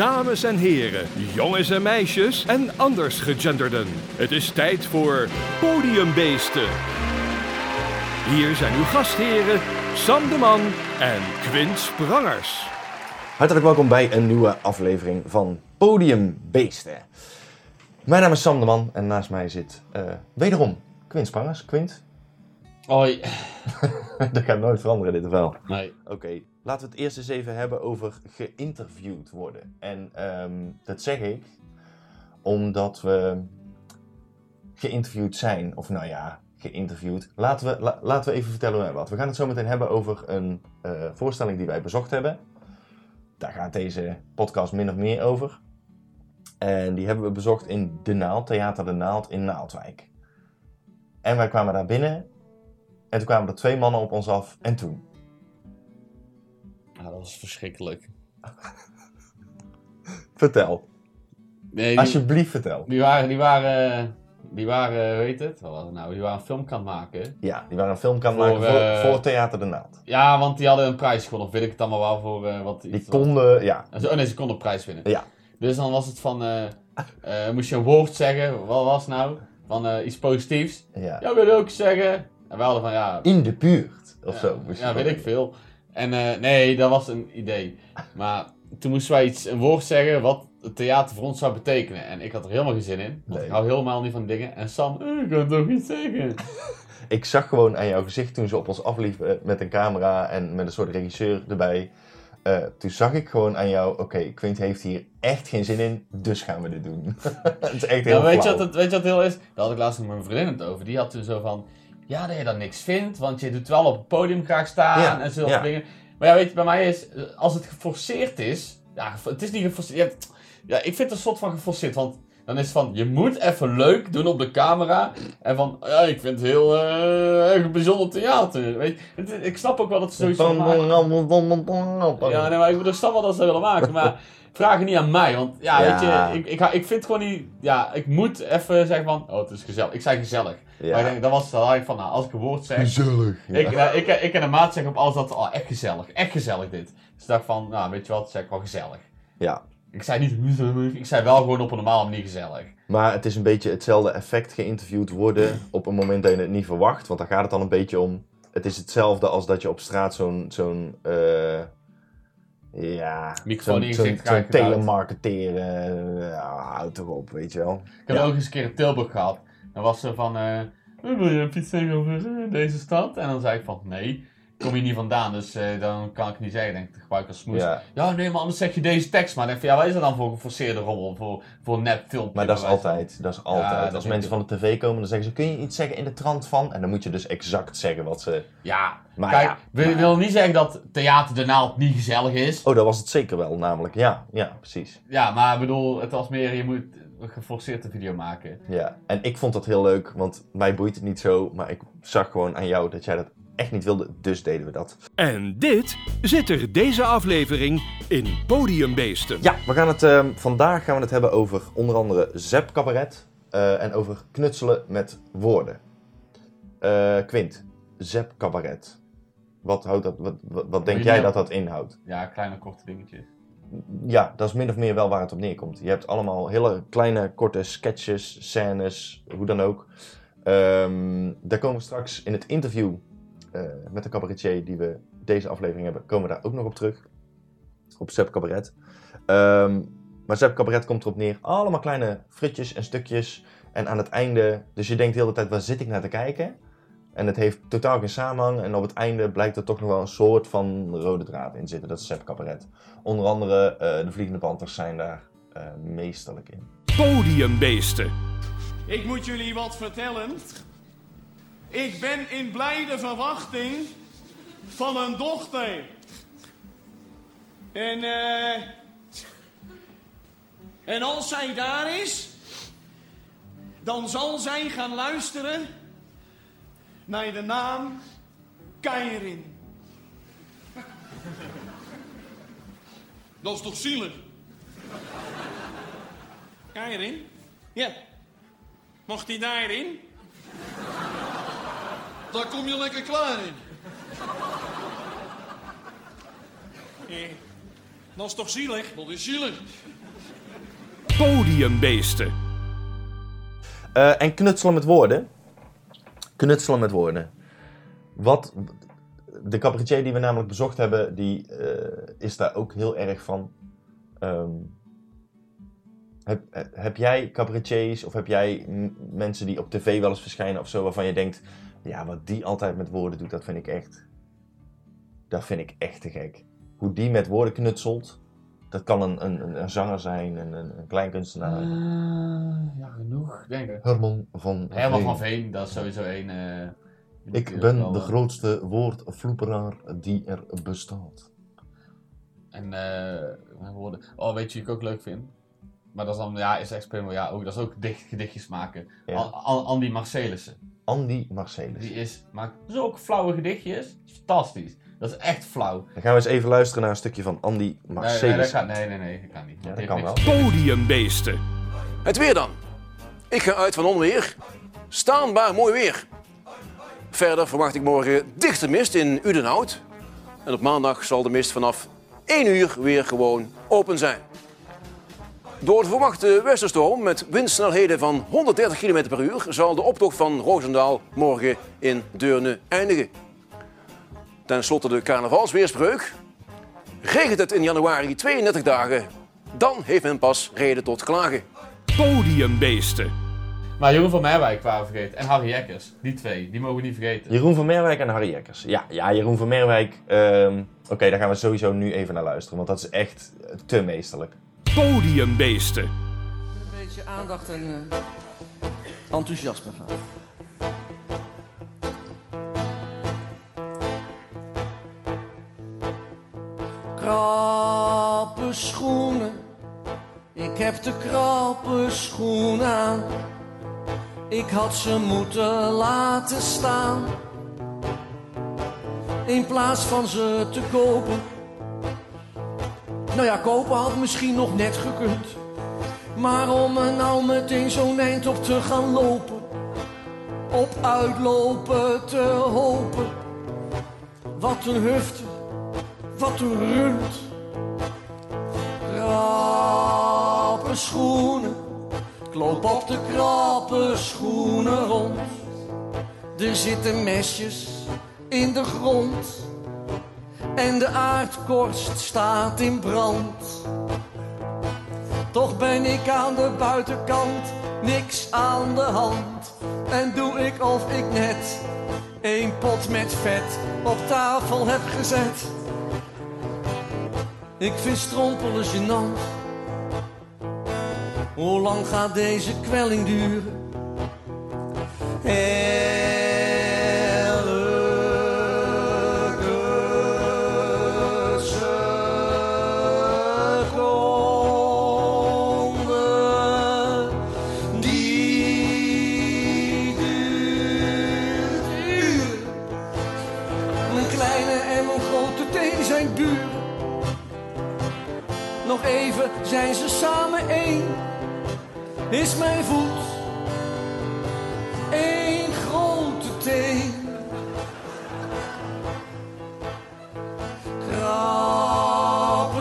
dames en heren, jongens en meisjes en anders gegenderden. Het is tijd voor Podiumbeesten. Hier zijn uw gastheren Sam de Man en Quint Sprangers. Hartelijk welkom bij een nieuwe aflevering van Podiumbeesten. Mijn naam is Sam de Man en naast mij zit eh, wederom Quint Sprangers. Quint, Hoi. dat gaat nooit veranderen dit of wel? Nee. Oké, laten we het eerst eens even hebben over geïnterviewd worden. En ehm, dat zeg ik omdat we geïnterviewd zijn. Of nou ja, geïnterviewd. Laten we, la- laten we even vertellen wat. We gaan het zo meteen hebben over een eh, voorstelling die wij bezocht hebben. Daar gaat deze podcast min of meer over. En die hebben we bezocht in De Naald, Theater De Naald in Naaldwijk. En wij kwamen daar binnen. En toen kwamen er twee mannen op ons af. En toen? Ja, dat was verschrikkelijk. Vertel. Nee, die, Alsjeblieft vertel. die waren, die waren, die waren, hoe heet het? Wat was het nou? Die waren een film kan maken. Ja, die waren een film kan Voor, maken voor, eh, voor Theater de Naald. Ja, want die hadden een prijs gewonnen. Of weet ik het allemaal wel voor eh, wat Die konden, ja. Oh nee, ze konden een prijs winnen. Ja. Dus dan was het van, eh, moest je een woord zeggen. Wat was nou? Van iets positiefs. ja. Ja, wil je ook zeggen? En we hadden van, ja, In de buurt, of ja, zo. Ja, weet ik veel. En eh, nee, dat was een idee. Maar toen moesten wij iets, een woord zeggen wat het theater voor ons zou betekenen. En ik had er helemaal geen zin in. Want Nee. ik hou helemaal niet van dingen. En Sam, eh, ik kan toch iets zeggen. Ik zag gewoon aan jouw gezicht toen ze op ons afliepen met een camera en met een soort regisseur erbij. Eh, toen zag ik gewoon aan jou, oké, Quint heeft hier echt geen zin in, dus gaan we dit doen. het is echt heel Ja, weet, je wat het, weet je wat heel is? Daar had ik laatst nog met mijn vriendin het over. Die had toen zo van, ja, dat je dan niks vindt. Want je doet wel op het podium graag staan Ja, en zulke ja. dingen. Maar ja, weet je, bij mij is, eh, als het geforceerd is. Ja, het is niet geforceerd. Ja, ik vind het een soort van geforceerd. Want dan is het van, je moet even leuk doen op de camera. En van, ja, ik vind het heel erg bijzonder theater. Weet je, ik snap ook wel dat ze zoiets van maken. Ja, nee, maar ik bedoel, snap wel dat ze willen maken, maar vraag het niet aan mij. Want ja, Ja. weet je, ik, ik, ik vind gewoon niet, ja, ik moet even zeggen van, oh, het is gezellig. Ik zei gezellig. Ja. Maar ik denk, dat was had ik van, nou, als ik een woord zeg, Gezellig. Ja. ik, eh, ik, ik en een maat zeggen op alles dat, oh, echt gezellig, echt gezellig dit. Dus ik dacht van, nou, weet je wat, zeg ik wel gezellig. ja. Ik zei niet gezellig, ik zei wel gewoon op een normale manier gezellig. Maar het is een beetje hetzelfde effect geïnterviewd worden op een moment dat je het niet verwacht. Want daar gaat het dan een beetje om. Het is hetzelfde als dat je op straat zo'n. zo'n eh, ja. Microfoon in zo'n- telemarketeren. Ja, houd toch op, weet je wel. Ik heb Ja. ook eens een keer in Tilburg gehad. Dan was ze van, eh, wil je iets zeggen over eh, deze stad? En dan zei ik van, nee, kom hier niet vandaan, dus eh, dan kan ik niet zeggen. Denk ik, gebruik ik als smoes. Ja. Ja, nee, maar anders zeg je deze tekst. Maar dan denk van, ja, wat is dat dan voor geforceerde rommel? Voor, voor een nep filmpje? Maar dat is altijd. Dat is altijd. dat als mensen van de tv komen, dan zeggen ze: Kun je iets zeggen in de trant van? En dan moet je dus exact zeggen wat ze. Ja, Maar kijk, ja, wil, maar- wil niet zeggen dat Theater de Naald niet gezellig is. Oh, dat was het zeker wel, namelijk. Ja, ja, precies. Ja, maar ik bedoel, het was meer, je moet geforceerd een video maken. Ja. En ik vond dat heel leuk, want mij boeit het niet zo. Maar ik zag gewoon aan jou dat jij dat echt niet wilde, dus deden we dat. En dit zit er deze aflevering in Podiumbeesten. Ja, we gaan het, ehm, vandaag gaan we het hebben over onder andere Zep Cabaret eh, en over knutselen met woorden. Eh, Quint, Zep Cabaret. Wat, houdt dat, wat, wat, wat denk jij dat dat inhoudt? Ja, kleine korte dingetjes. Ja, dat is min of meer wel waar het op neerkomt. Je hebt allemaal hele kleine, korte sketches, scènes, hoe dan ook. Ehm, daar komen we straks in het interview eh, met de cabaretier die we deze aflevering hebben, komen we daar ook nog op terug. Op Zep Cabaret. Ehm, maar Zep Cabaret komt erop neer, allemaal kleine fritjes en stukjes. En aan het einde, dus je denkt de hele tijd, waar zit ik naar te kijken? En het heeft totaal geen samenhang. En op het einde blijkt er toch nog wel een soort van rode draad in zitten. Dat is Zep Cabaret. Onder andere eh, de Vliegende Panthers zijn daar eh, meesterlijk in. Podiumbeesten. Ik moet jullie wat vertellen. Ik ben in blijde verwachting van een dochter. En, eh. en als zij daar is, dan zal zij gaan luisteren naar de naam Keirin. Dat is toch zielig? Keirin? Ja. Mocht hij daarin? Daar kom je lekker klaar in. Eh, Dat is toch zielig? Dat is zielig. Podiumbeesten. Eh, en knutselen met woorden. Knutselen met woorden. Wat, de cabaretier die we namelijk bezocht hebben, die eh, is daar ook heel erg van. Ehm, heb, heb jij cabaretiers of heb jij mensen die op tv wel eens verschijnen of zo, waarvan je denkt, ja, wat die altijd met woorden doet, dat vind ik echt, dat vind ik echt te gek. Hoe die met woorden knutselt, dat kan een, een, een- zanger zijn, een, een, een kleinkunstenaar. Eh, ja, genoeg, denk ik. Herman van Herman Veen. van Veen, dat is sowieso één. eh, Ik ben wel, de eh, grootste woordvloeperaar die er bestaat. En eh, woorden. Oh, weet je wie ik ook leuk vind? Maar dat is dan, ja, is ja, ook, dat is ook dicht, gedichtjes maken. Ja. Andy Marcelissen. Andy Marcelis. Die is, maakt zulke flauwe gedichtjes. Fantastisch. Dat is echt flauw. Dan gaan we eens even luisteren naar een stukje van Andy Nee, nee, Marcelis. dat gaat, nee, nee, nee, dat kan niet. Ja, dat kan wel. Podiumbeesten. Het weer dan. Ik ga uit van onweer. Staanbaar mooi weer. Verder verwacht ik morgen dichte mist in Udenhout. En op maandag zal de mist vanaf 1 uur weer gewoon open zijn. Door de verwachte westerstorm met windsnelheden van 130 km per uur zal de optocht van Roosendaal morgen in Deurne eindigen. Ten slotte de carnavalsweerspreuk. Regent het in januari 32 dagen, dan heeft men pas reden tot klagen. Podiumbeesten. Maar Jeroen van Merwijk waren we vergeten. En Harry Jekkers. Die twee, die mogen we niet vergeten. Jeroen van Merwijk en Harry Jekkers. Ja, ja Jeroen van Merwijk. ehm, Oké, daar gaan we sowieso nu even naar luisteren, want dat is echt te meesterlijk. Podiumbeesten. een beetje aandacht en eh, enthousiasme gaan. Krappe schoenen, ik heb de krappe schoenen aan. Ik had ze moeten laten staan. In plaats van ze te kopen. Nou ja, kopen had misschien nog net gekund. Maar om er nou meteen zo'n eind op te gaan lopen, op uitlopen te hopen. Wat een hufte, wat rund. Krappe schoenen, ik loop op de krappe schoenen rond. Er zitten mesjes in de grond en de aardkorst staat in brand. Toch ben ik aan de buitenkant, niks aan de hand. En doe ik of ik net een pot met vet op tafel heb gezet. Ik vind strompelen gênant. Hoe lang gaat deze kwelling duren? Elke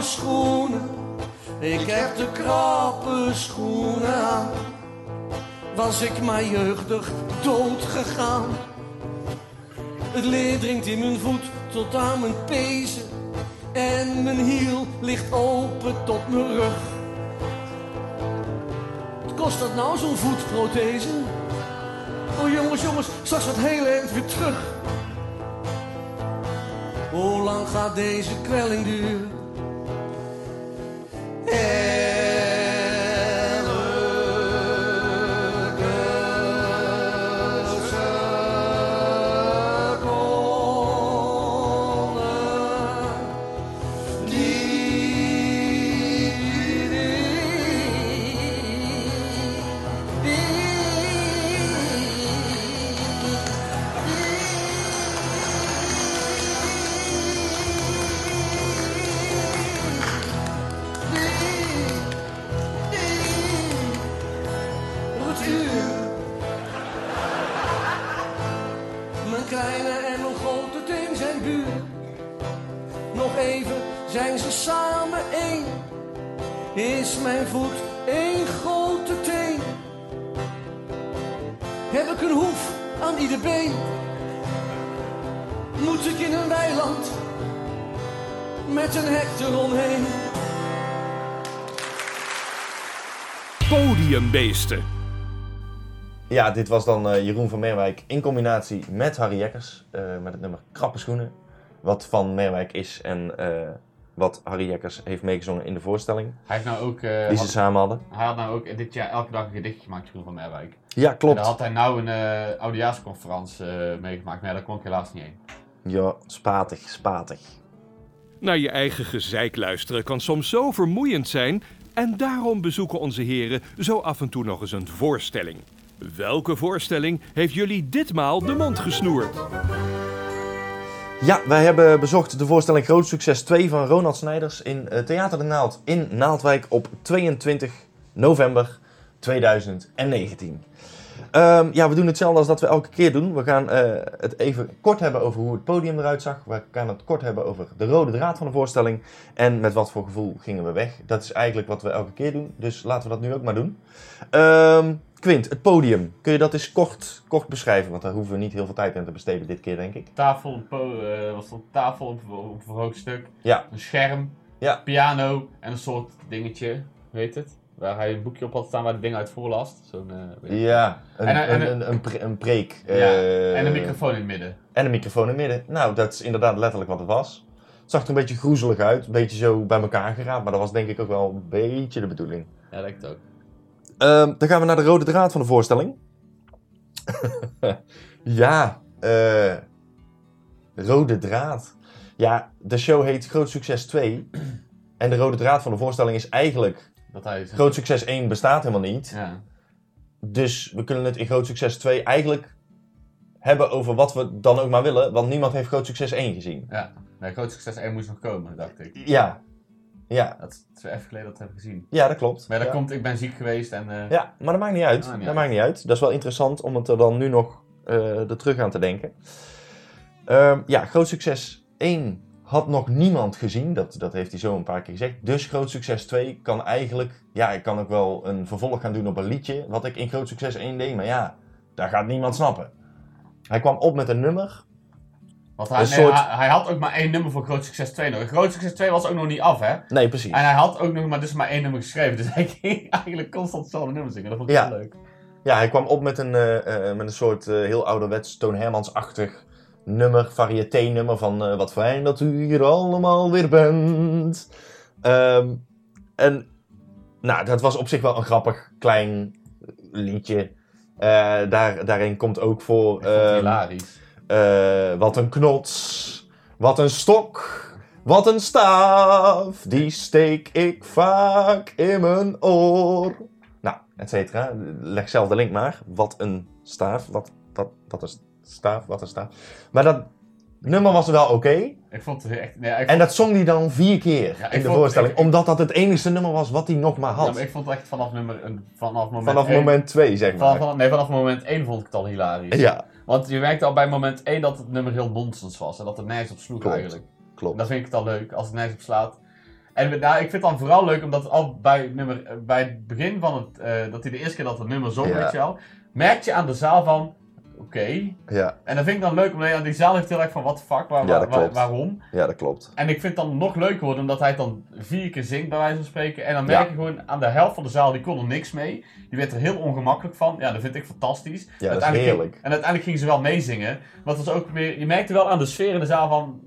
Schoenen, ik heb de krappe schoenen aan. Was ik maar jeugdig dood gegaan. Het leer dringt in mijn voet tot aan mijn pezen. En mijn hiel ligt open tot mijn rug. Wat kost dat nou, zo'n voetprothese? Oh jongens, jongens, straks wat heel eind weer terug. Hoe lang gaat deze kwelling duren? Nog even zijn ze samen één. Is mijn voet één grote teen? Heb ik een hoef aan ieder been? Moet ik in een weiland met een hek eromheen? Podiumbeesten. Ja, dit was dan eh, Jeroen van Meerwijk in combinatie met Harry Jekkers. eh, met het nummer Krappe Schoenen. Wat van Meerwijk is en eh, wat Harry Jekkers heeft meegezongen in de voorstelling. Hij heeft nou ook... eh, Die ze had- samen hadden. hij had nou ook dit jaar elke dag een gedichtje gemaakt, Jeroen van Merwijk. Ja, En klopt. daar had hij nou een uh, oudejaarsconferentie eh, meegemaakt, maar ja, daar kon ik helaas niet heen. Ja, spatig, spatig. Naar je eigen gezeik luisteren kan soms zo vermoeiend zijn en daarom bezoeken onze heren zo af en toe nog eens een voorstelling. Welke voorstelling heeft jullie ditmaal de mond gesnoerd? Ja, wij hebben bezocht de voorstelling Groot Succes 2 van Ronald Snijders in eh, Theater de Naald in Naaldwijk op 22 november 2019. Ehm, ja, we doen hetzelfde als dat we elke keer doen. We gaan eh, het even kort hebben over hoe het podium eruit zag. We gaan het kort hebben over de rode draad van de voorstelling. En met wat voor gevoel gingen we weg. Dat is eigenlijk wat we elke keer doen. Dus laten we dat nu ook maar doen. Ehm, Quint, het podium. Kun je dat eens kort, kort beschrijven? Want daar hoeven we niet heel veel tijd aan te besteden dit keer, denk ik. Tafel, eh, was een tafel op, op een verhoogd stuk, Ja, een scherm, Ja. piano en een soort dingetje, weet het? Waar hij een boekje op had staan waar de ding uit voorlast. Zo'n, eh. Ja, een, En- en- een, een, een, pre- een preek. Ja, eh, en een microfoon in het midden. En een microfoon in het midden. Nou, dat is inderdaad letterlijk wat het was. Het zag er een beetje groezelig uit, een beetje zo bij elkaar geraapt, maar dat was denk ik ook wel een beetje de bedoeling. Ja, dat ook. Ehm, dan gaan we naar de rode draad van de voorstelling. ja, eh, rode draad. Ja, de show heet Groot Succes 2. En de rode draad van de voorstelling is eigenlijk... Dat hij... Groot Succes 1 bestaat helemaal niet. Ja. Dus we kunnen het in Groot Succes 2 eigenlijk hebben over wat we dan ook maar willen. Want niemand heeft Groot Succes 1 gezien. Ja. Nee, groot succes 1 moest nog komen, dacht ik. Ja. Ja, Dat is even geleden dat ik heb gezien. ja dat klopt. Maar dat ja. komt, ik ben ziek geweest en... eh, Ja, maar dat maakt niet uit. Ah, niet dat uit. maakt niet uit. Dat is wel interessant om het er dan nu nog er terug aan te denken. Ehm, ja, Groot Succes 1 had nog niemand gezien. Dat, dat heeft hij zo een paar keer gezegd. Dus Groot Succes 2 kan eigenlijk... Ja, ik kan ook wel een vervolg gaan doen op een liedje. Wat ik in Groot Succes 1 deed. Maar ja, daar gaat niemand snappen. Hij kwam op met een nummer. Want hij, nee, soort- hij, hij had ook maar één nummer voor Groot Succes 2 nog. Groot Succes 2 was ook nog niet af, hè? Nee, precies. En hij had ook nog maar, dus maar één nummer geschreven. Dus hij ging eigenlijk constant hetzelfde nummer zingen. Dat vond ik Ja. heel leuk. Ja, hij kwam op met een, eh, eh, met een soort eh, heel ouderwets Toon Hermans-achtig nummer, variété-nummer van eh, wat fijn dat u hier allemaal weer bent. Ehm, en nou, dat was op zich wel een grappig klein liedje. Eh, daar, daarin komt ook voor ehm, hilarisch. eh, wat een knots, wat een stok, wat een staaf, die steek ik vaak in mijn oor. Nou, et cetera. Leg zelf de link maar. Wat een staaf, wat, wat, wat een staaf, wat een staaf. Maar dat nummer was wel oké. Ik vond het echt... Nee, ik En dat zong hij dan vier keer Ja, in de vond- voorstelling. ik- omdat dat het enige nummer was wat hij nog maar ja, had. maar ik vond het echt vanaf nummer... Vanaf moment Vanaf één- moment twee, zeg maar. Vanaf, nee, vanaf moment 1 vond ik het al hilarisch. Ja, Want je merkte al bij moment 1 dat het nummer heel nonsens was. En dat het nergens op sloeg Klopt. eigenlijk. klopt. Dat vind ik het al leuk, als het nergens op slaat. En nou, ik vind het dan vooral leuk omdat het al bij, nummer, bij het begin van het, eh, dat hij de eerste keer dat het nummer zong, Ja. weet je wel, merk je aan de zaal van, oké. Ja, En dat vind ik dan leuk, omdat die zaal heeft heel erg van, the fuck, waar, Ja, waar- waar- waarom? ja, dat klopt. En ik vind het dan nog leuker worden omdat hij het dan vier keer zingt, bij wijze van spreken. En dan merk je gewoon aan de helft van de zaal, die kon er niks mee. Die werd er heel ongemakkelijk van. Ja, dat vind ik fantastisch. Ja, dat is Uiteindelijk heerlijk. Ging, en uiteindelijk gingen ze wel meezingen. Maar het was ook weer, je merkte wel aan de sfeer in de zaal van,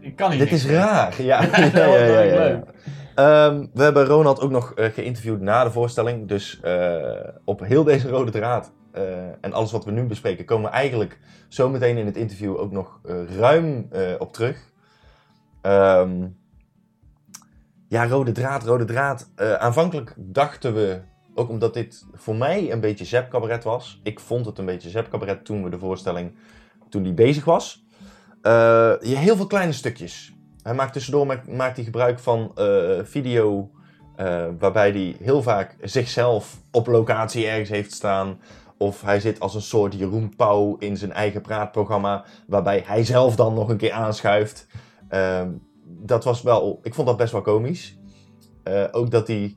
ik kan hier Dit niks is raar. Ja, ja, ja, ja, leuk. Ehm, we hebben Ronald ook nog eh, geïnterviewd na de voorstelling. Dus eh, op heel deze rode draad en alles wat we nu bespreken, komen we eigenlijk zo meteen in het interview ook nog eh, ruim eh, op terug. Ehm, ja, rode draad, rode draad. Eh, aanvankelijk dachten we, ook omdat dit voor mij een beetje Zep Cabaret was. Ik vond het een beetje Zep Cabaret toen we de voorstelling, toen die bezig was. Eh, je, heel veel kleine stukjes. Hij maakt tussendoor maakt, hij gebruik van eh, video, eh, waarbij hij heel vaak zichzelf op locatie ergens heeft staan. Of hij zit als een soort Jeroen Pauw in zijn eigen praatprogramma, waarbij hij zelf dan nog een keer aanschuift. Ehm, dat was wel, ik vond dat best wel komisch. Eh, ook dat hij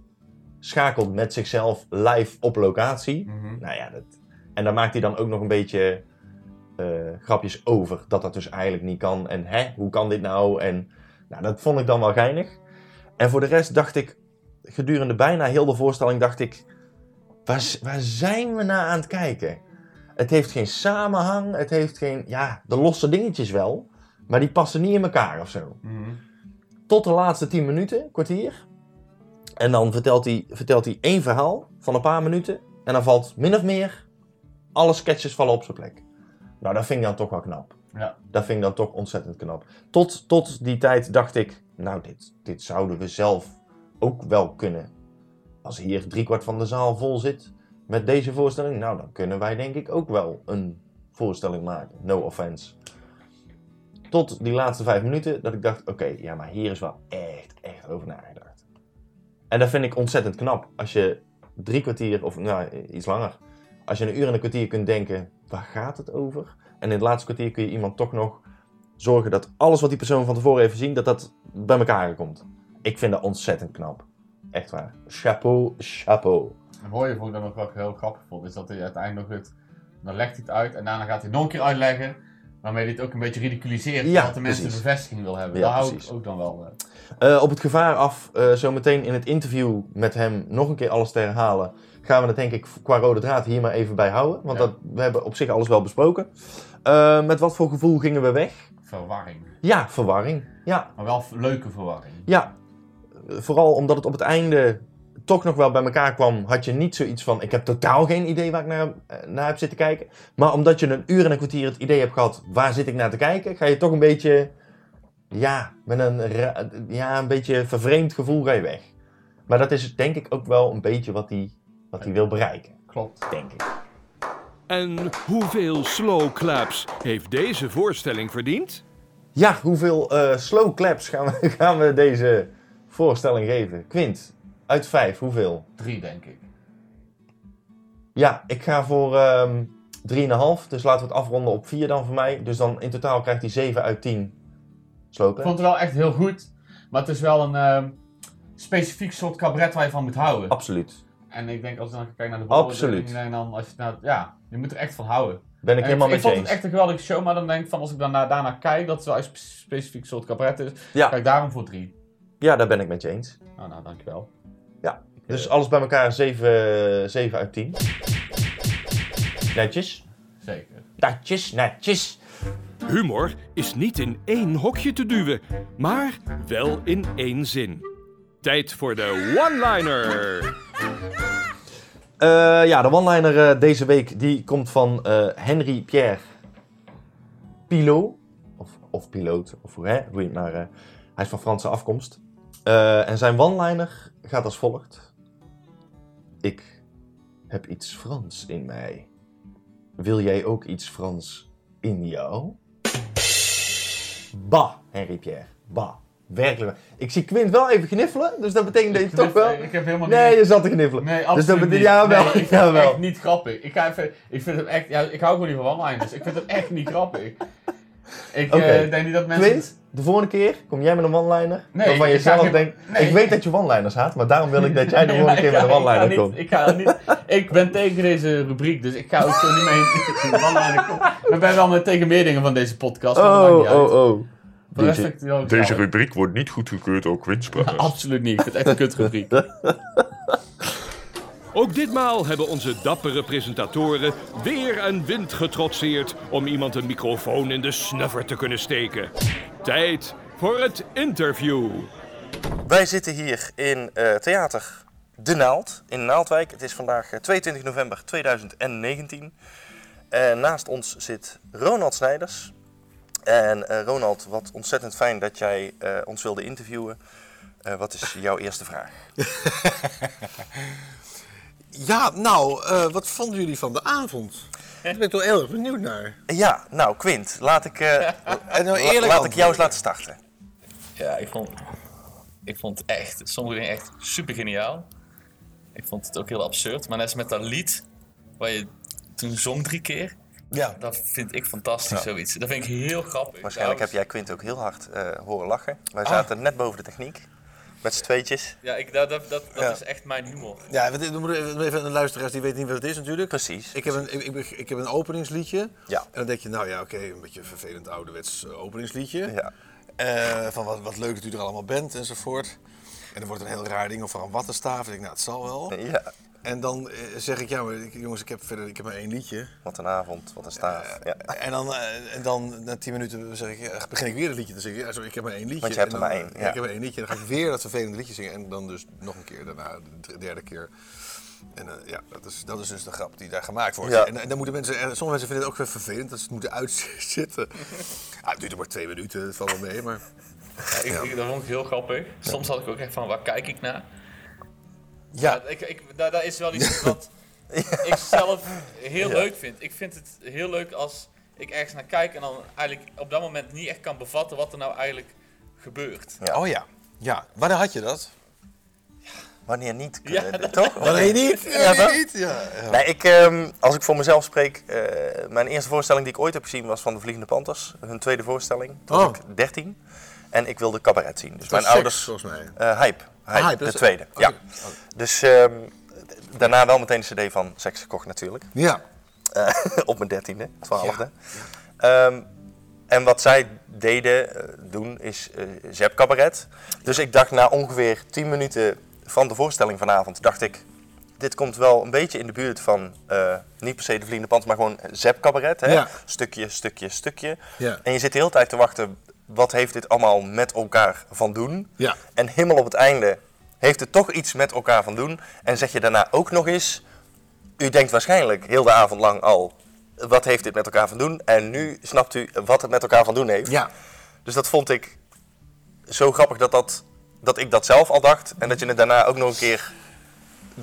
schakelt met zichzelf live op locatie. Mhm. Nou ja, dat... en daar maakt hij dan ook nog een beetje eh, grapjes over. Dat dat dus eigenlijk niet kan. En hè, hoe kan dit nou? En nou, dat vond ik dan wel geinig. En voor de rest dacht ik, gedurende bijna heel de voorstelling dacht ik... Waar, waar zijn we naar aan het kijken? Het heeft geen samenhang. Het heeft geen... Ja, de losse dingetjes wel. Maar die passen niet in elkaar of zo. Mhm. Tot de laatste 10 minuten, kwartier. En dan vertelt hij, vertelt hij één verhaal van een paar minuten. En dan valt min of meer alle sketches vallen op zijn plek. Nou, dat vind ik dan toch wel knap. Ja. Dat vind ik dan toch ontzettend knap. Tot, tot die tijd dacht ik, nou, dit, dit zouden we zelf ook wel kunnen. Als hier driekwart van de zaal vol zit met deze voorstelling, nou, dan kunnen wij denk ik ook wel een voorstelling maken. No offense. Tot die laatste vijf minuten dat ik dacht, oké, ja, maar hier is wel echt, echt over nagedacht. En dat vind ik ontzettend knap. Als je drie kwartier, of nou, iets langer, als je een uur en een kwartier kunt denken, waar gaat het over? En in het laatste kwartier kun je iemand toch nog zorgen dat alles wat die persoon van tevoren heeft gezien, dat dat bij elkaar komt. Ik vind dat ontzettend knap. Echt waar. Chapeau, chapeau. Het mooie vond ik dan ook wel heel grappig vond, is dat hij uiteindelijk nog het... Dan legt hij het uit en daarna gaat hij het nog een keer uitleggen. Waarmee hij het ook een beetje ridiculiseert. Ja, dat de mensen precies. de bevestiging wil hebben. Ja, Daar hou ik ook dan wel... Eh, op het gevaar af, eh, zometeen in het interview met hem nog een keer alles te herhalen, gaan we het denk ik qua rode draad hier maar even bij houden. Want Ja. dat, we hebben op zich alles wel besproken. Met wat voor gevoel gingen we weg? verwarring. Ja, verwarring. Ja, Maar wel leuke verwarring. ja. Vooral omdat het op het einde toch nog wel bij elkaar kwam, had je niet zoiets van: ik heb totaal geen idee waar ik naar, eh, naar heb zitten kijken. Maar omdat je een uur en een kwartier het idee hebt gehad, waar zit ik naar te kijken, ga je toch een beetje, ja, met een, ja, een beetje vervreemd gevoel ga je weg. Maar dat is denk ik ook wel een beetje wat hij wat hij wil bereiken, Klopt. denk ik. En hoeveel slow claps heeft deze voorstelling verdiend? Ja, hoeveel eh, slow claps gaan we, gaan we deze voorstelling geven? Quint, uit vijf, hoeveel? Drie, denk ik. Ja, ik ga voor ehm 3,5. Dus laten we het afronden op 4 dan voor mij. Dus dan in totaal krijgt hij 7 uit 10 slow Ik vond het wel echt heel goed. Maar het is wel een ehm, specifiek soort cabaret waar je van moet houden. Absoluut. En ik denk als je dan kijkt naar de Absoluut. en dan als je nou, ja, je moet er echt van houden. Ben ik En helemaal ik, met ik vond het echt een geweldige show, maar dan denk ik van als ik dan naar, daarna kijk dat het wel een spe- specifiek soort cabaret is, Ja. ik daarom voor drie. Ja, daar ben ik met je eens. Nou, nou, dankjewel. Dus alles bij elkaar 7, 7 uit 10. Netjes. Zeker. Netjes, netjes. Humor is niet in één hokje te duwen, maar wel in één zin. Tijd voor de one-liner. Eh, ja, de one-liner eh, deze week die komt van eh, Henry Pierre Pilot. Of, of piloot, of hoe, hè, hoe je het maar... eh, hij is van Franse afkomst. Eh, en zijn one-liner gaat als volgt. Ik heb iets Frans in mij. Wil jij ook iets Frans in jou? Bah, Henry Pierre. Bah. Werkelijk. Ik zie Quint wel even gniffelen, dus dat betekent dat je toch wel... Ik heb helemaal Nee, niet... je zat te gniffelen. Nee, dus absoluut dat betekent... Ja, wel. Nee, ik vind ja, het wel. echt niet grappig. Ik, ga even, ik vind hem echt... Ja, ik hou gewoon niet van one-liners. Ik vind het echt niet grappig. Ik eh, denk niet dat mensen... Quint, de volgende keer kom jij met een one-liner. Nee, waarvan je ik zelf geen- denkt... nee. Ik weet dat je one-liners haat, maar daarom wil ik dat jij de volgende keer met ik een one-liner ik ga komt. niet- Ik, ga niet, ik ben tegen deze rubriek, dus ik ga ook zo niet mee one-liner komen. Ik ben wel met tegen meer dingen van deze podcast, maar dat maakt niet Oh, uit. oh, oh. Ik wel Deze rubriek wordt niet goedgekeurd door Quintspraak. Absoluut niet, ik vind het echt een kutrubriek. Ook ditmaal hebben onze dappere presentatoren weer en wind getrotseerd om iemand een microfoon in de snuffer te kunnen steken. Tijd voor het interview. Wij zitten hier in eh, Theater De Naald in Naaldwijk. Het is vandaag eh, 22 november 2019. En naast ons zit Ronald Snijders. En eh, Ronald, wat ontzettend fijn dat jij eh, ons wilde interviewen. Eh, wat is jouw eerste vraag? Ja, nou, eh, wat vonden jullie van de avond? Daar ben ik toch heel erg benieuwd naar. Ja, nou Quint, laat ik, eh, En nou la- eerlijk laat ik jou eens laten starten. Ja, ik vond, ik vond het echt, sommige dingen echt super geniaal. Ik vond het ook heel absurd. Maar net als met dat lied, waar je toen zong drie keer. Ja. Dat vind ik fantastisch, zoiets. Dat vind ik heel grappig. Waarschijnlijk heb jij Quint ook heel hard eh, horen lachen. Wij Ah. zaten net boven de techniek. Met z'n tweetjes. Ja, ik, dat, dat, dat, dat Ja. is echt mijn humor. Ja, we we moeten even even een luisteraars die weten niet wat het is natuurlijk. Precies. Ik heb een, ik, ik, ik heb een openingsliedje. Ja. En dan denk je, nou ja, oké, een beetje een vervelend ouderwets eh, openingsliedje. Ja. Eh, van wat, wat leuk dat u er allemaal bent enzovoort. En er wordt een heel raar ding over een wattenstaaf. En ik denk, nou, het zal wel. Ja. En dan eh, zeg ik, ja, maar ik- jongens, ik heb verder ik heb maar één liedje. Wat een avond, wat een staaf. Ja. En dan, eh, en dan na tien minuten zeg ik, begin ik weer het liedje te zingen. Ja, sorry, ik heb maar één liedje. Want je hebt er maar één, eh, ja. Ik heb maar één liedje. En dan ga ik weer dat vervelende liedje zingen. En dan dus nog een keer daarna, de derde keer. En eh, ja, dat is, dat is dus de grap die daar gemaakt wordt. Ja. En, en dan moeten mensen, en sommige mensen vinden het ook weer vervelend dat ze het moeten uitzitten. ah, het duurt maar twee minuten, het valt wel mee, maar... Ja, ik, ik- dat vond ik heel grappig. Soms had ik ook echt van, waar kijk ik naar? Ja, Ja, ik, ik, daar, daar is wel iets wat ik zelf heel Ja. leuk vind. Ik vind het heel leuk als ik ergens naar kijk en dan eigenlijk op dat moment niet echt kan bevatten wat er nou eigenlijk gebeurt. Ja. Oh ja. Ja, wanneer had je dat? Wanneer niet? Ja, kunnen- dat- toch? Wanneer niet? Ja, Wanneer niet? Ja, ja. Nee, ik, ehm, als ik voor mezelf spreek, eh, mijn eerste voorstelling die ik ooit heb gezien was van de Vliegende Panthers. Hun tweede voorstelling. Toen was Oh. ik 13. En ik wilde cabaret zien. Dus Dat mijn seks, ouders... volgens mij. eh, hype. Hype, Hype, de dat is- tweede. Ja. Dus ehm, daarna wel meteen de cd van Seks gekocht natuurlijk. Ja. Eh, op mijn dertiende, twaalfde. Ehm, en wat zij deden, eh, doen, is eh zep cabaret. Dus ik dacht na ongeveer 10 minuten van de voorstelling vanavond, dacht ik, dit komt wel een beetje in de buurt van, eh, niet per se de Vliegende Pand, maar gewoon zep cabaret. Hè? Ja. Stukje, stukje, stukje. Ja. En je zit de hele tijd te wachten, wat heeft dit allemaal met elkaar van doen? Ja. En helemaal op het einde heeft het toch iets met elkaar van doen. En zeg je daarna ook nog eens, u denkt waarschijnlijk heel de avond lang al, wat heeft dit met elkaar van doen? En nu snapt u wat het met elkaar van doen heeft. Ja. Dus dat vond ik zo grappig dat, dat, dat ik dat zelf al dacht. En dat je het daarna ook nog een keer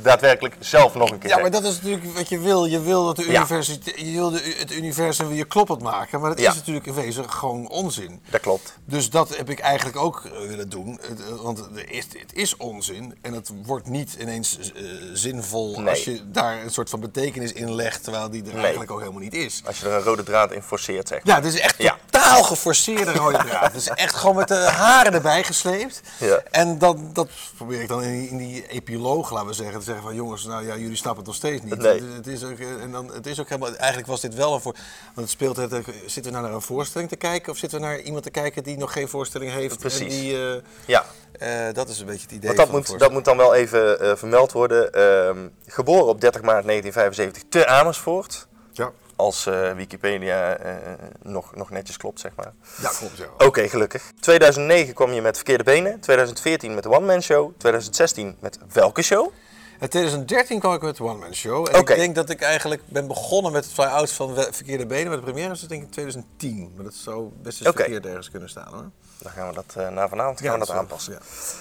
daadwerkelijk zelf nog een keer Ja, maar dat is natuurlijk wat je wil. Je wil, dat de universiteit, je wil de- het universum weer kloppend maken. Maar dat is natuurlijk in wezen gewoon onzin. Dat klopt. Dus dat heb ik eigenlijk ook eh, willen doen. Eh, Want is, het is onzin. En het wordt niet ineens eh, zinvol Nee. als je daar een soort van betekenis in legt. Terwijl die er Nee. eigenlijk ook helemaal niet is. Als je er een rode draad in forceert, zeg maar. Ja, het is echt totaal geforceerde rode draad. Het is echt gewoon met de haren erbij gesleept. Ja. En dat, dat probeer ik dan in die, in die epiloog, laten we zeggen, zeggen van jongens, nou ja, jullie snappen het nog steeds niet. Nee. Het, het is ook, eh, en dan, het is ook helemaal, eigenlijk was dit wel een voor. Want het speelt het, zitten we nou naar een voorstelling te kijken of zitten we naar iemand te kijken die nog geen voorstelling heeft? Precies. En die, eh, Ja, eh, dat is een beetje het idee. want dat moet, dat moet dan wel even eh, vermeld worden. Ehm, geboren op 30 maart 1975 te Amersfoort. Ja, Als eh, Wikipedia eh, nog, nog netjes klopt, zeg maar. ja, klopt. Ja. Oké, gelukkig. 2009 kwam je met Verkeerde Benen. 2014 met de One Man Show. 2016 met welke show? In 2013 kwam ik met de One Man Show. En ik denk dat ik eigenlijk ben begonnen met het fly-out van Verkeerde Benen. Maar de première is denk ik 2010. Maar dat zou best eens verkeerd ergens kunnen staan hoor. Dan gaan we dat eh, na vanavond gaan we dat aanpassen. Ja.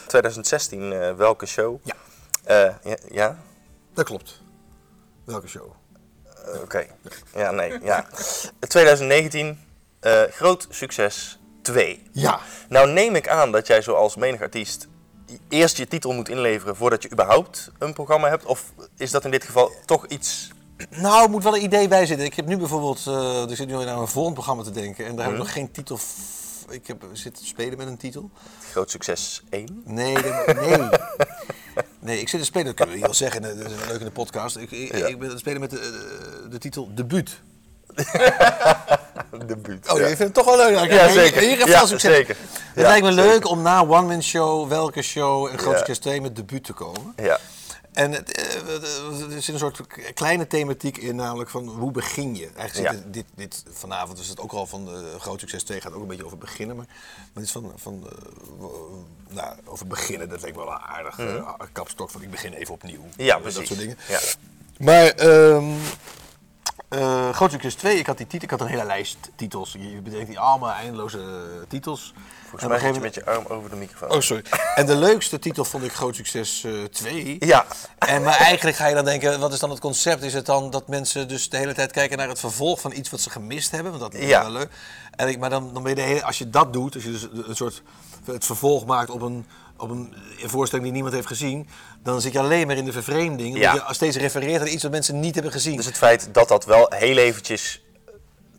2016 eh, welke show? Ja. Eh, ja, ja? Dat klopt. Welke show? Oké. Ja, nee. Ja. 2019 eh, groot succes 2. Ja. Nou neem ik aan dat jij zoals menig artiest eerst je titel moet inleveren voordat je überhaupt een programma hebt? Of is dat in dit geval toch iets... Nou, er moet wel een idee bij zitten. Ik heb nu bijvoorbeeld, eh ik zit nu aan een volgend programma te denken. En daar heb ik nog geen titel. Ik heb zit te spelen met een titel. Groot succes 1? Nee, nee. Nee, ik zit te spelen, dat kunnen we hier wel zeggen. Dat is leuk in de podcast. Ik, ik, Ja. ik ben het spelen met de, eh, de titel Debuut. Debuut. Oh, ja. je vindt het toch wel leuk? Ja, zeker. Heeft Ja, veel succes. zeker. Het lijkt me zeker. leuk om na One Man Show, welke show en Groot. Succes 2 met debuut te komen. Ja. En het, eh, er zit een soort kleine thematiek in, namelijk van hoe begin je? Eigenlijk Ja. dit, dit, vanavond is het ook al van de Groot Succes 2 gaat ook een beetje over beginnen. Maar, maar het is van, van eh, nou, over beginnen, dat lijkt me wel een aardig eh, kapstok van ik begin even opnieuw. Mhm. Ja, Eh, precies. Dat soort dingen. Ja. Maar ehm eh, Groot Succes 2, ik had die titel, ik had een hele lijst titels. Je bedenkt die allemaal eindeloze eh, titels. Volgens En mij een je met je arm over de microfoon. Oh, sorry. En de leukste titel vond ik Groot Succes eh 2. Ja. En, maar eigenlijk ga je dan denken, wat is dan het concept? Is het dan dat mensen dus de hele tijd kijken naar het vervolg van iets wat ze gemist hebben? Want dat is Ja. wel leuk. En ik, maar dan, dan ben je de hele, als je dat doet, als je dus een soort het vervolg maakt op een, op een voorstelling die niemand heeft gezien, dan zit je alleen maar in de vervreemding. Ja. Dat je steeds refereert aan iets wat mensen niet hebben gezien. Dus het feit dat dat wel heel eventjes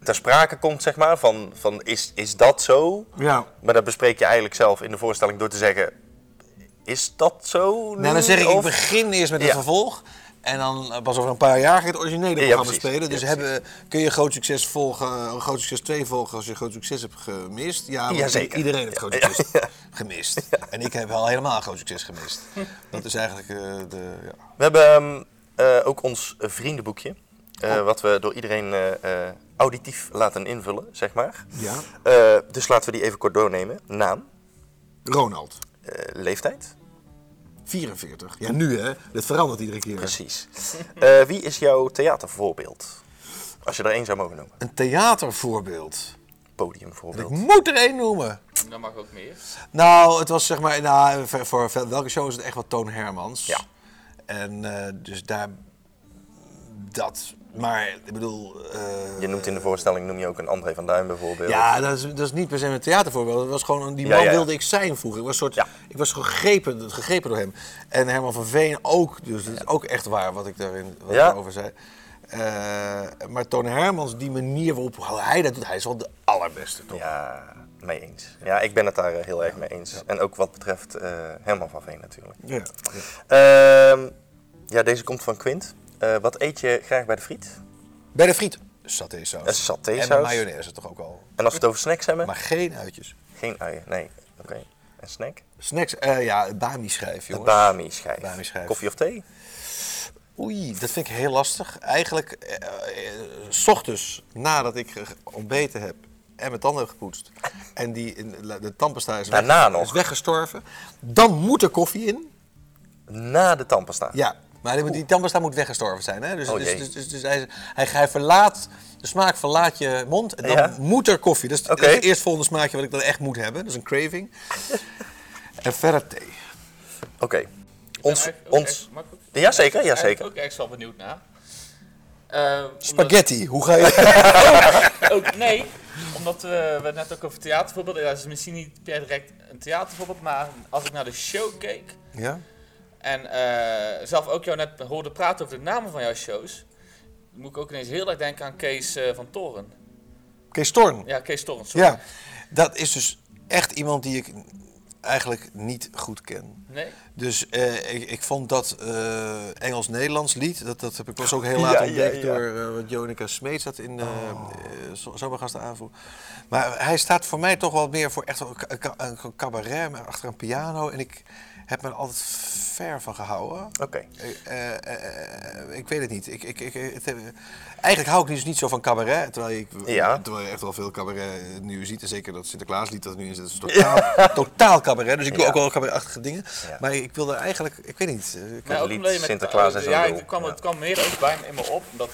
ter sprake komt, zeg maar, van, van is, is dat zo? ja. Maar dat bespreek je eigenlijk zelf in de voorstelling door te zeggen, is dat zo nu? Nou, dan zeg ik, ik begin eerst met het Ja. vervolg. En dan eh, pas over een paar jaar ga je het originele Ja, programma precies. spelen. Dus Ja, hebben, kun je groot succes volgen, een groot succes 2 volgen als je groot succes hebt gemist? Ja, Jazeker. iedereen heeft groot Ja, succes gemist. En ik heb wel helemaal groot succes gemist. Dat is eigenlijk eh, de... Ja. We hebben ehm, eh, ook ons vriendenboekje. eh, Wat we door iedereen eh, eh, auditief laten invullen, zeg maar. ja. Eh, dus laten we die even kort doornemen. Naam, Ronald, eh, leeftijd. 44. Ja, nu hè. Dit verandert iedere keer. Precies. Eh, wie is jouw theatervoorbeeld? Als je er één zou mogen noemen. Een theatervoorbeeld. Ik Podiumvoorbeeld. moet er één noemen. Dat mag ook meer. Nou, het was zeg maar, nou, voor, voor voor welke show is het echt wel Toon Hermans. Ja. En eh, dus daar, dat, maar ik bedoel... eh, Je noemt in de voorstelling noem je ook een André van Duin bijvoorbeeld. Ja, dat is, dat is niet per se een theatervoorbeeld. Het was gewoon, die man ja, ja. wilde ik zijn vroeger. Ik was, soort, ik was gegrepen, gegrepen door hem. En Herman van Veen ook. Dus dat is ook echt waar wat ik daarin wat daarover zei. Eh, maar Toon Hermans, die manier waarop hij dat doet, hij is wel de allerbeste toch? Ja, mee eens. Ja, ik ben het daar eh, heel erg mee eens. En ook wat betreft Herman van Veen natuurlijk. Ja. Ehm, ja, deze komt van Quint. Eh, wat eet je graag bij de friet? Bij de friet, satésaus. Satésaus. En met mayonaise toch ook al. En als we het over snacks hebben? Maar geen uitjes. Geen uien, nee. Oké. En snack? Snacks, eh, ja, bami-schijf, Een jongens. bami-schijf. Bami-schijf. Koffie of thee? Oei, dat vind ik heel lastig. Eigenlijk, eh, eh, s ochtends nadat ik ontbeten heb en mijn tanden heb gepoetst. En die, de tandpasta is, Daarna weg- nog? is weggestorven. Dan moet er koffie in. Na de tandpasta? Ja, maar die, die tandpasta moet weggestorven zijn. Hè? Dus, Oh, dus, dus, dus, dus hij, hij, hij verlaat, de smaak verlaat je mond en dan Ja. moet er koffie. Dat is, dat is het eerstvolgende smaakje wat ik dan echt moet hebben. Dat is een craving. en verder thee. Oké. Ons, Ben ons... echt- ik Ja, zeker, ja, ben ik zeker. ook echt wel benieuwd naar. Eh, omdat- Spaghetti, hoe ga je... ook, nee, omdat we, we net ook over theatervoorbeelden. Ja, dat is misschien niet per direct een theatervoorbeeld, maar als ik naar de show keek ja? En eh, zelf ook jou net hoorde praten over de namen van jouw shows, moet ik ook ineens heel erg denken aan Kees eh, van Toren. Kees Storn. Ja, Kees Toren, sorry. Ja, dat is dus echt iemand die ik eigenlijk niet goed ken. Nee? Dus eh, ik, ik vond dat eh, Engels-Nederlands lied, dat, dat heb ik pas ook heel laat Ja, ontdekt ja. door eh, wat Jonica Smeets had in uh, Zomergasten aanvoer. Maar hij staat voor mij toch wel meer voor echt een, ca- een, een cabaret maar achter een piano. En ik heb me er altijd ver van gehouden. Oké. Eh, eh, eh, ik weet het niet. Ik, ik, ik, het, eigenlijk hou ik dus niet zo van cabaret. Terwijl, ik, Ja. terwijl je echt wel veel cabaret nu ziet. En zeker dat Sinterklaaslied dat er nu in zit. is totaal, totaal cabaret. Dus ik doe Ja. ook wel cabaretachtige dingen. Ja. Maar ik wilde eigenlijk, ik weet niet. eh, Ik, lied met- Sinterklaas en zo Ja, het kwam, Ja. het kwam meer ook bij me in me op. Omdat,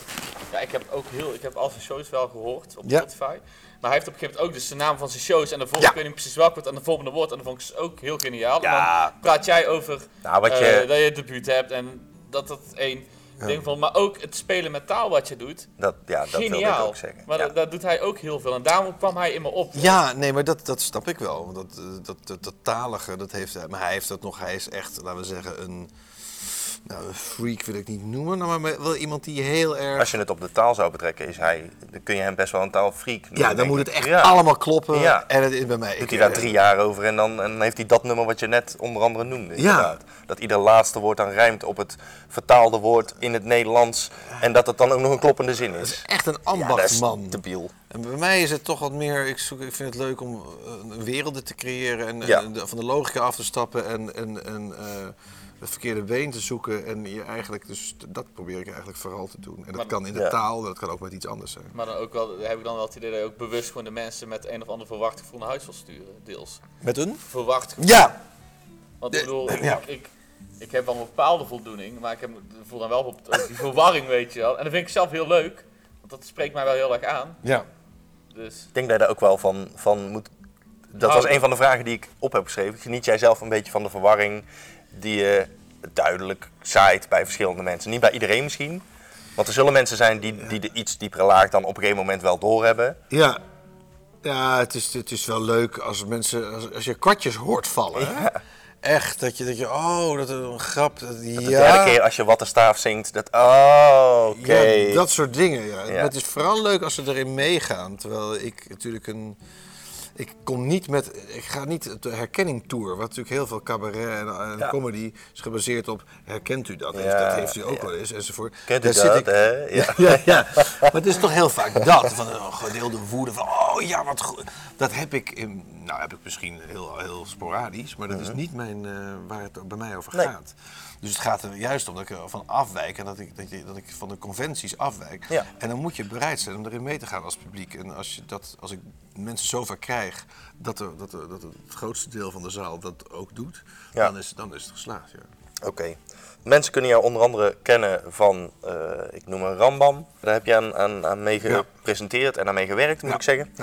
ja, ik heb ook heel, ik heb al zijn shows wel gehoord op Ja. Spotify. Maar hij heeft op een gegeven moment ook dus de naam van zijn shows. En de volgende, Ja. ik weet niet precies welk wordt, en de volgende woord. En dat vond ik dus ook heel geniaal. Ja. En dan praat jij over Nou, wat eh, je... dat je het debuut hebt en dat dat één ding van. Maar ook het spelen met taal wat je doet. Dat, ja, dat wilde ik geniaal. ook zeggen. Maar Ja. dat, dat doet hij ook heel veel. En daarom kwam hij in me op. ja, nee, maar dat, dat snap ik wel. Dat, eh, dat, dat, dat talige, dat heeft hij. Maar hij heeft dat nog, hij is echt, laten we zeggen, een... Nou, een freak wil ik niet noemen, maar wel iemand die heel erg... Als je het op de taal zou betrekken, is hij, dan kun je hem best wel een taalfreak noemen. ja, dan moet het echt Ja. allemaal kloppen. Ja. En het is bij mij... Doet ik- hij daar drie jaar over en dan, en dan heeft hij dat nummer wat je net onder andere noemde. Ja. Dat ieder laatste woord dan rijmt op het vertaalde woord in het Nederlands. En dat het dan ook nog een kloppende zin Dat is. is echt een Ja, is ambachtsman. debiel. En bij mij is het toch wat meer, ik, zoek, ik vind het leuk om eh, werelden te creëren en, Ja. en de- van de logica af te stappen en, en, en eh, het verkeerde been te zoeken. En je eigenlijk, dus dat probeer ik eigenlijk vooral te doen. En dat Maar- kan in de Ja. taal, dat kan ook met iets anders zijn. Maar dan ook wel, heb ik dan wel het idee dat je ook bewust gewoon de mensen met een of andere verwachting voor naar huis wil sturen. Deels. Met een? Verwacht Ja! Want ik bedoel, ik, Ja. ik, ik heb wel een bepaalde voldoening, maar ik heb, voel dan wel op op die verwarring, weet je wel. En dat vind ik zelf heel leuk, want dat spreekt mij wel heel erg aan. Ja. Dus Ik denk dat je daar ook wel van, van moet... Dat Nou, was een van de vragen die ik op heb geschreven. Geniet jij zelf een beetje van de verwarring die je duidelijk zaait bij verschillende mensen? Niet bij iedereen misschien. Want er zullen mensen zijn die, die de iets diepere laag dan op een gegeven moment wel doorhebben. Ja. Ja, het is, het is wel leuk als mensen, als, als je kwartjes hoort vallen. hè? Echt, dat je, dat je, oh, dat is een grap. Dat, De ja. derde keer als je wat de staaf zingt, dat... Oh, oké. Ja, dat soort dingen. Ja. Ja. Maar het is vooral leuk als ze erin meegaan. Terwijl ik natuurlijk een. Ik kon niet met, ik ga niet de herkenning tour, wat natuurlijk heel veel cabaret en, en Ja. comedy is gebaseerd op, herkent u dat? Ja, dat heeft u ook ja. wel eens enzovoort. Kent u Daar dat, ik- hè? Ja. ja, ja. Maar het is toch heel vaak dat, van een gedeelde woede, van oh ja, wat goed. Dat heb ik, in, nou heb ik misschien heel, heel sporadisch, maar dat is niet mijn, eh, waar het bij mij over Mhm. Nee. gaat. Dus het gaat er juist om dat ik ervan afwijk en dat ik, dat, je, dat ik van de conventies afwijk. Ja. En dan moet je bereid zijn om erin mee te gaan als publiek. En als, je dat, als ik mensen zover krijg dat, er, dat, er, dat het grootste deel van de zaal dat ook doet, Ja. dan, is, dan is het geslaagd. Ja. Oké. Mensen kunnen jou onder andere kennen van, eh, ik noem een Rambam. Daar heb je aan, aan, aan mee Ja. gepresenteerd en aan mee gewerkt, moet ik zeggen.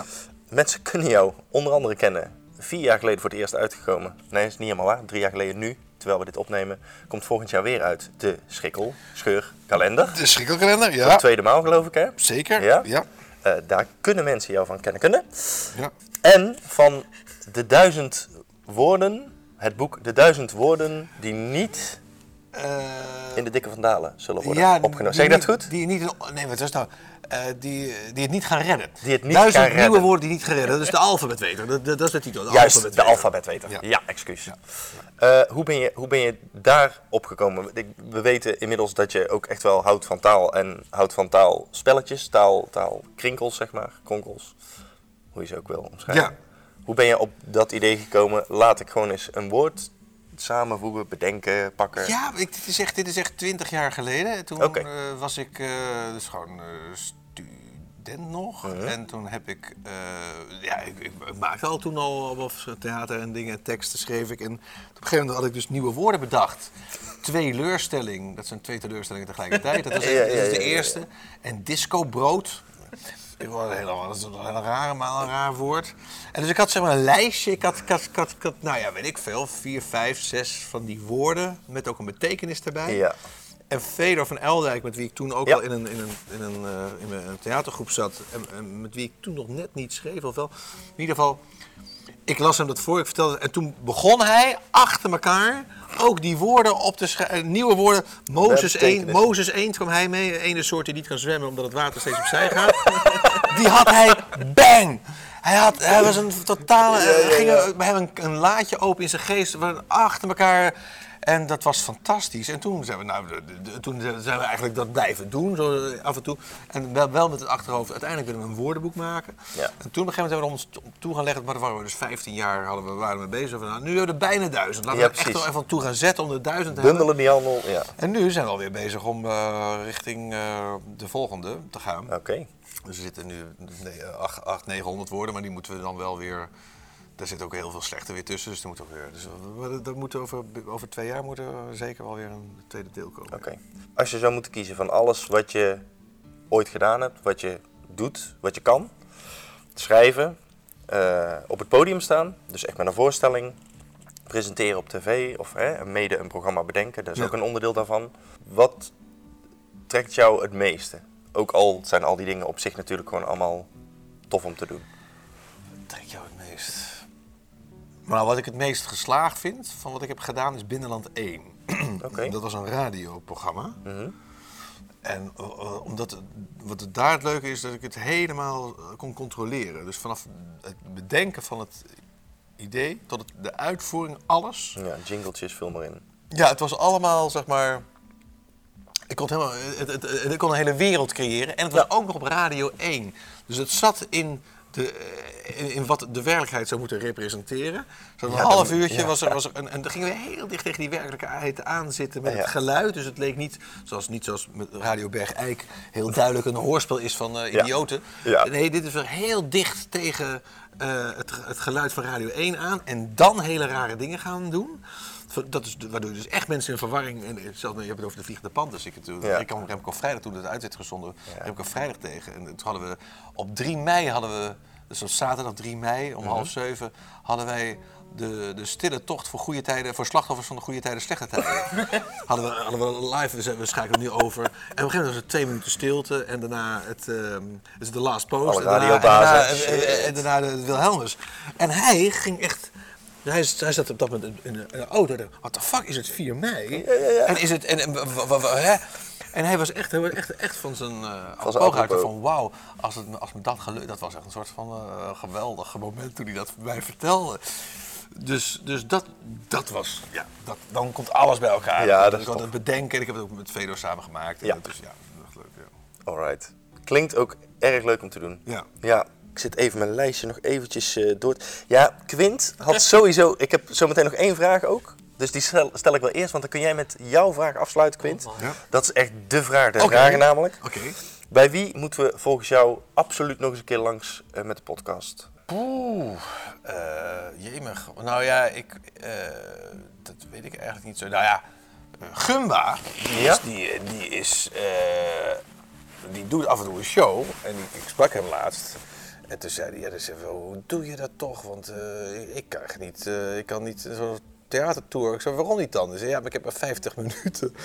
Mensen kunnen jou onder andere kennen. Vier jaar geleden voor het eerst uitgekomen. Nee, dat is niet helemaal waar. Drie jaar geleden nu, terwijl we dit opnemen, komt volgend jaar weer uit de Schikkel Scheur Kalender. De schrikkelkalender, Voor ja. de tweede maal geloof ik, hè? Zeker. Ja? ja. Eh, daar kunnen mensen jou van kennen. Kunnen. ja. En van de duizend woorden, het boek De Duizend Woorden die niet in de dikke vandalen zullen worden ja, opgenomen. Zeg ik dat goed? Die niet, nee, wat was nou? Eh, die, die het niet gaan redden. Die het niet Duizend gaan nieuwe redden. woorden die niet gaan redden. Dat is de alfabetweter. Dat, dat, dat is de titel. De Juist, de alfabetweter. alfabetweter. Ja, Ja. excuus. Eh, hoe, ben je, hoe ben je daar opgekomen? We weten inmiddels dat je ook echt wel houdt van taal en houdt van taalspelletjes, taal, taalkrinkels, zeg maar, kronkels. Hoe je ze ook wil omschrijven. Ja. Hoe ben je op dat idee gekomen? Laat ik gewoon eens een woord samenvoegen, bedenken, pakken. Ja, ik, dit, is echt, dit is echt twintig jaar geleden. Toen eh, was ik eh, dus gewoon eh, student nog. Mhm. En toen heb ik... ja, ik, ik, maakte al toen al wat theater en dingen en teksten schreef ik. En op een gegeven moment had ik dus nieuwe woorden bedacht. Tweeleurstelling, dat zijn twee teleurstellingen tegelijkertijd. Dat, was, Ja, ja, dat is de eerste. En discobrood. Ik was een hele, dat is een rare, maar een raar woord. En dus ik had zeg maar een lijstje. Ik had, ik had, ik had, ik had, nou ja, weet ik veel, vier, vijf, zes van die woorden. Met ook een betekenis erbij. Ja. En Fedor van Eldijk, met wie ik toen ook Ja. al in een, in een, in een, eh, in een theatergroep zat. En, en met wie ik toen nog net niet schreef, of wel. In ieder geval, ik las hem dat voor, ik vertelde. En toen begon hij achter elkaar ook die woorden op te schrijven. Nieuwe woorden. Mozes Met 1, betekenis. Mozes 1 kwam hij mee. Ene soort die niet kan zwemmen omdat het water steeds opzij gaat. die had hij bang! Hij, had, hij was een totale. bij hem een, een laadje open in zijn geest. We waren achter elkaar. En dat was fantastisch. En toen zijn we, nou, toen zijn we eigenlijk dat blijven doen, zo af en toe. En wel, wel met het achterhoofd, uiteindelijk willen we een woordenboek maken. Ja. En toen op een gegeven moment hebben we ons toe gaan leggen, maar daar waren we dus 15 jaar hadden we, waren we bezig. Van, nou, nu hebben we er bijna duizend. Laten Ja, we er echt wel even toe gaan zetten om de duizend te hebben. Bundelen die handel, ja. En nu zijn we alweer bezig om eh, richting eh, de volgende te gaan. Oké. Dus er zitten nu nee, 8, 8, 900 woorden, maar die moeten we dan wel weer. Daar zit ook heel veel slechte weer tussen, dus, moet ook weer, dus dat moet over, over twee jaar moet er zeker wel weer een tweede deel komen. Oké. Als je zou moeten kiezen van alles wat je ooit gedaan hebt, wat je doet, wat je kan, schrijven, eh, op het podium staan, dus echt met een voorstelling, presenteren op tv of hè, mede een programma bedenken, dat is Ja. ook een onderdeel daarvan. Wat trekt jou het meeste? Ook al zijn al die dingen op zich natuurlijk gewoon allemaal tof om te doen. trekt jou het meest? Nou, wat ik het meest geslaagd vind van wat ik heb gedaan is Binnenland 1. Oké. Dat was een radioprogramma. Mhm. En eh, eh, omdat, het- wat het daar het leuke is, dat ik het helemaal eh, kon controleren. Dus vanaf het bedenken van het idee tot het, de uitvoering, alles. Ja, jingletjes, vul maar in. Ja, het was allemaal, zeg maar... Ik kon, helemaal, het, het, kon een hele wereld creëren. En het was ook nog op Radio 1. Dus het zat in, de, eh, in, in wat de werkelijkheid zou moeten representeren. Zo'n Ja, half uurtje ja. was er... Was er en, en dan gingen we heel dicht tegen die werkelijkheid aanzitten met Ja. het geluid. Dus het leek niet, zoals, niet zoals met Radio Bergijk, heel duidelijk een hoorspel is van eh, idioten. Nee, dit is weer heel dicht tegen eh, het, het geluid van Radio 1 aan. En dan hele rare dingen gaan doen. Dat is waardoor je dus echt mensen in verwarring. En zelfs, je hebt het over de Vliegende Panthers. Ik, het- Ja. ik kwam Remco Vrijdag toen het uit werd gezonden. Remco Vrijdag tegen. En toen hadden we op 3 mei hadden we. Dus op zaterdag 3 mei om half zeven hadden wij de, de stille tocht voor goede tijden, voor slachtoffers van de goede tijden, slechte tijden. hadden, we, hadden we live, we, zijn- we schakelen nu over. En op een gegeven moment was het twee minuten stilte en daarna het, het is de last post. Alle en daarna, en daarna, en daarna de Wilhelmus. En hij ging echt. Hij, hij zat op dat moment in een, in een auto. What the fuck is het 4 mei? En is het. En, en, hè? En hij was echt, hij was echt, echt van zijn uh, Van wauw, als, het, als me dat gelukt, dat was echt een soort van eh, geweldig moment toen hij dat mij vertelde. Dus, dus dat, dat was, ja, dat, dan komt alles bij elkaar. Ja, dat ik had tof. het bedenken en ik heb het ook met Fedor samen gemaakt. En Ja. Dat is, ja, echt leuk. Ja. Alright. Klinkt ook erg leuk om te doen. Ja. Ja, ik zit even mijn lijstje nog eventjes eh, door. Ja, Quint had sowieso... Ik heb zometeen nog één vraag ook. Dus die stel, stel ik wel eerst, want dan kun jij met jouw vraag afsluiten, Quint. Ja. Dat is echt de vraag der Oké. vragen namelijk. Oké. Bij wie moeten we volgens jou absoluut nog eens een keer langs eh, met de podcast? Poeh, eh jemig. Nou ja, ik, eh, dat weet ik eigenlijk niet zo. Nou ja, Gumba, die Ja? is, die, die, is eh, die doet af en toe een show. En ik sprak hem laatst. En toen zei hij, ja, dus, hoe doe je dat toch? Want eh, ik, kan niet, eh, ik kan niet zo'n theatertour. Ik zei, waarom niet dan? Hij zei, ja, maar ik heb maar 50 minuten.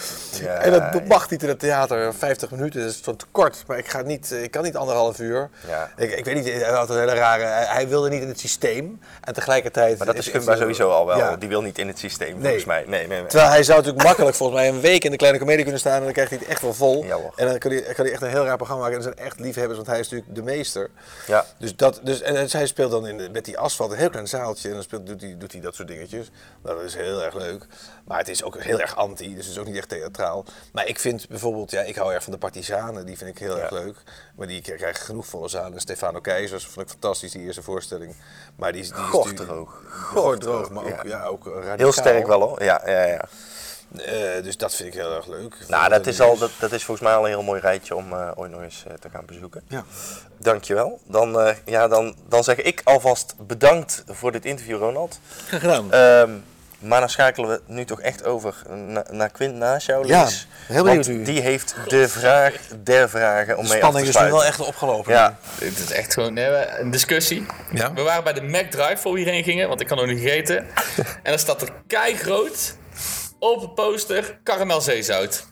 Ja, en dat mag niet in het theater, 50 minuten, dat is toch te kort. Maar ik, ga niet, ik kan niet anderhalf uur. Ja. Ik, ik weet niet, hij had een hele rare... Hij, wilde niet in het systeem. En tegelijkertijd... Maar dat is Gumba sowieso al wel. Ja. Die wil niet in het systeem, Nee. volgens mij. Nee, nee, nee. Terwijl hij zou natuurlijk makkelijk volgens mij een week in de kleine comedie kunnen staan en dan krijgt hij het echt wel vol. Ja, en dan kan hij, kan hij echt een heel raar programma maken. En dat zijn echt liefhebbers, want hij is natuurlijk de meester. Ja. Dus dat, dus, en, hij speelt dan in, met die asfalt een heel klein zaaltje en dan speelt, doet, hij, doet hij dat soort dingetjes. Dat is heel erg leuk. Maar het is ook heel erg anti, dus het is ook niet echt theatraal. Maar ik vind bijvoorbeeld, ja, ik hou erg van de Partizanen, die vind ik heel Ja. erg leuk. Maar die krijgen genoeg volle zalen. Stefano Keizers vond ik fantastisch, die eerste voorstelling. Maar die, is- die is natuurlijk- Gordroog. Gordroog, maar ook, Ja. ja. ook radicaal. Heel sterk wel hoor. Ja, ja, ja. Eh, dus dat vind ik heel erg leuk. Nou, dat is, al, dat, dat is volgens mij al een heel mooi rijtje om eh, ooit nog eens eh, te gaan bezoeken. Ja. Dankjewel. Dan, eh, ja, dan, dan zeg ik alvast bedankt voor dit interview, Ronald. Graag gedaan. Ehm, maar dan schakelen we nu toch echt over na- naar Quint naast jou, Ja, heel benieuwd Want die heeft de vraag der vragen om de mee af spanning te is nu wel echt opgelopen. Ja, Dit is echt gewoon nee, een discussie. Ja. We waren bij de Mac Drive voor we hierheen gingen, want ik kan nog niet eten. en dan staat er keigroot op een poster karamel zeezout.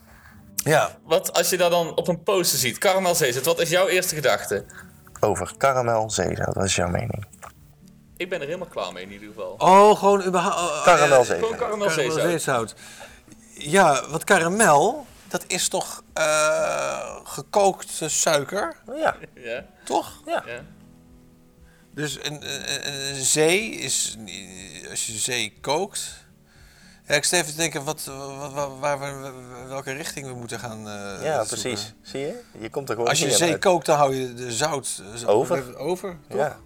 ja. Wat als je dat dan op een poster ziet, karamel zeezout, wat is jouw eerste gedachte? over karamel zeezout, wat is jouw mening? Ik ben er helemaal klaar mee in ieder geval. Oh, gewoon überhaupt... Karamel Gewoon zeezout. karamel Karamel zeezout. zeezout. Ja, wat karamel, dat is toch eh gekookte suiker, Ja, Ja, toch? ja. ja. Dus een, een, een zee is, als je zee kookt... Ja, ik sta even te denken wat, wat, waar we, welke richting we moeten gaan eh, ja zoeken. precies. Zie je? Je komt er gewoon Als je zee uit. kookt, dan hou je de zout Over. over. toch? Ja.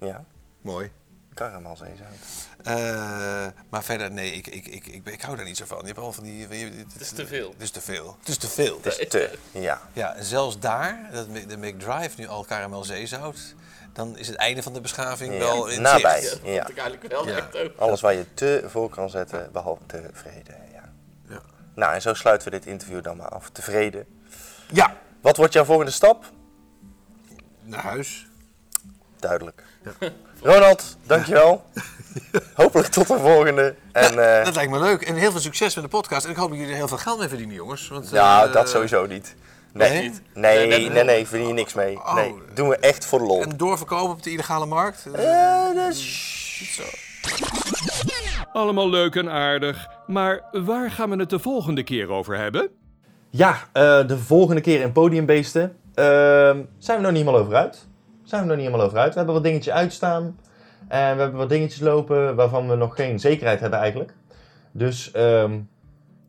Ja, Mooi. karamel zeezout. Eh, maar verder, nee, ik, ik, ik, ik, ik hou daar niet zo van. Je hebt al van die... je- Het is te veel. Het is te veel. Het is te veel. Het is te, ja. Ja, en zelfs daar, dat de McDrive nu al karamel zeezout, dan is het einde van de beschaving Ja, wel in nabij. zicht. Ja, dat Ja. vond ik eigenlijk wel Ja. echt ook. Alles waar je te voor kan zetten, behalve tevreden. Ja. Ja. Nou, en zo sluiten we dit interview dan maar af. Tevreden. Ja, Wat wordt jouw volgende stap? naar huis. Duidelijk. Ronald, dankjewel. Hopelijk tot de volgende. En, eh, Dat lijkt me leuk. En heel veel succes met de podcast. En ik hoop dat jullie er heel veel geld mee verdienen, jongens. Want, ja, eh, dat sowieso niet. Nee, nee? nee, Nee, nee, nee, verdien je niks mee. Oh. Nee, doen we echt voor de lol. En doorverkopen op de illegale markt. Eh, Eh, dat is- zo. Allemaal leuk en aardig, maar waar gaan we het de volgende keer over hebben? Ja, eh, de volgende keer in Podiumbeesten ehm, zijn we nog niet helemaal over uit. Zijn we nog niet helemaal over uit. We hebben wat dingetjes uitstaan. En we hebben wat dingetjes lopen waarvan we nog geen zekerheid hebben eigenlijk. Dus ehm,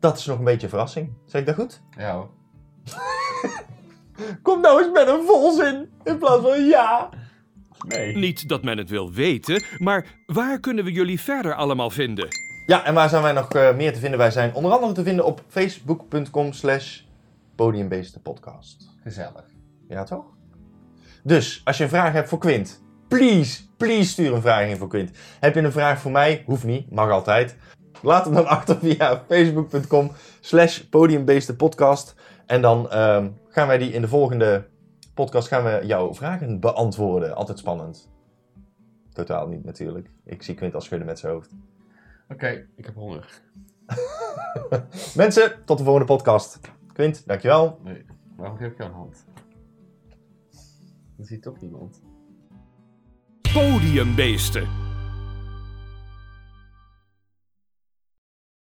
dat is nog een beetje een verrassing. Zeg ik dat goed? Ja hoor. Kom nou eens met een volzin in plaats van ja. Nee. Niet dat men het wil weten, maar waar kunnen we jullie verder allemaal vinden? Ja, en waar zijn wij nog eh, meer te vinden? Wij zijn onder andere te vinden op facebook.com slash podiumbeestenpodcast. Gezellig. Ja, toch? Dus, als je een vraag hebt voor Quint, please, please stuur een vraag in voor Quint. Heb je een vraag voor mij? Hoeft niet, mag altijd. Laat hem dan achter via facebook.com slash podiumbeestenpodcast. En dan ehm, gaan wij die in de volgende podcast gaan we jouw vragen beantwoorden. Altijd spannend. Totaal niet natuurlijk. Ik zie Quint al schudden met zijn hoofd. Oké, ik heb honger. Mensen, tot de volgende podcast. Quint, dankjewel. Nee, waarom geef ik jou een hand? Dat ziet toch niemand. Podiumbeesten.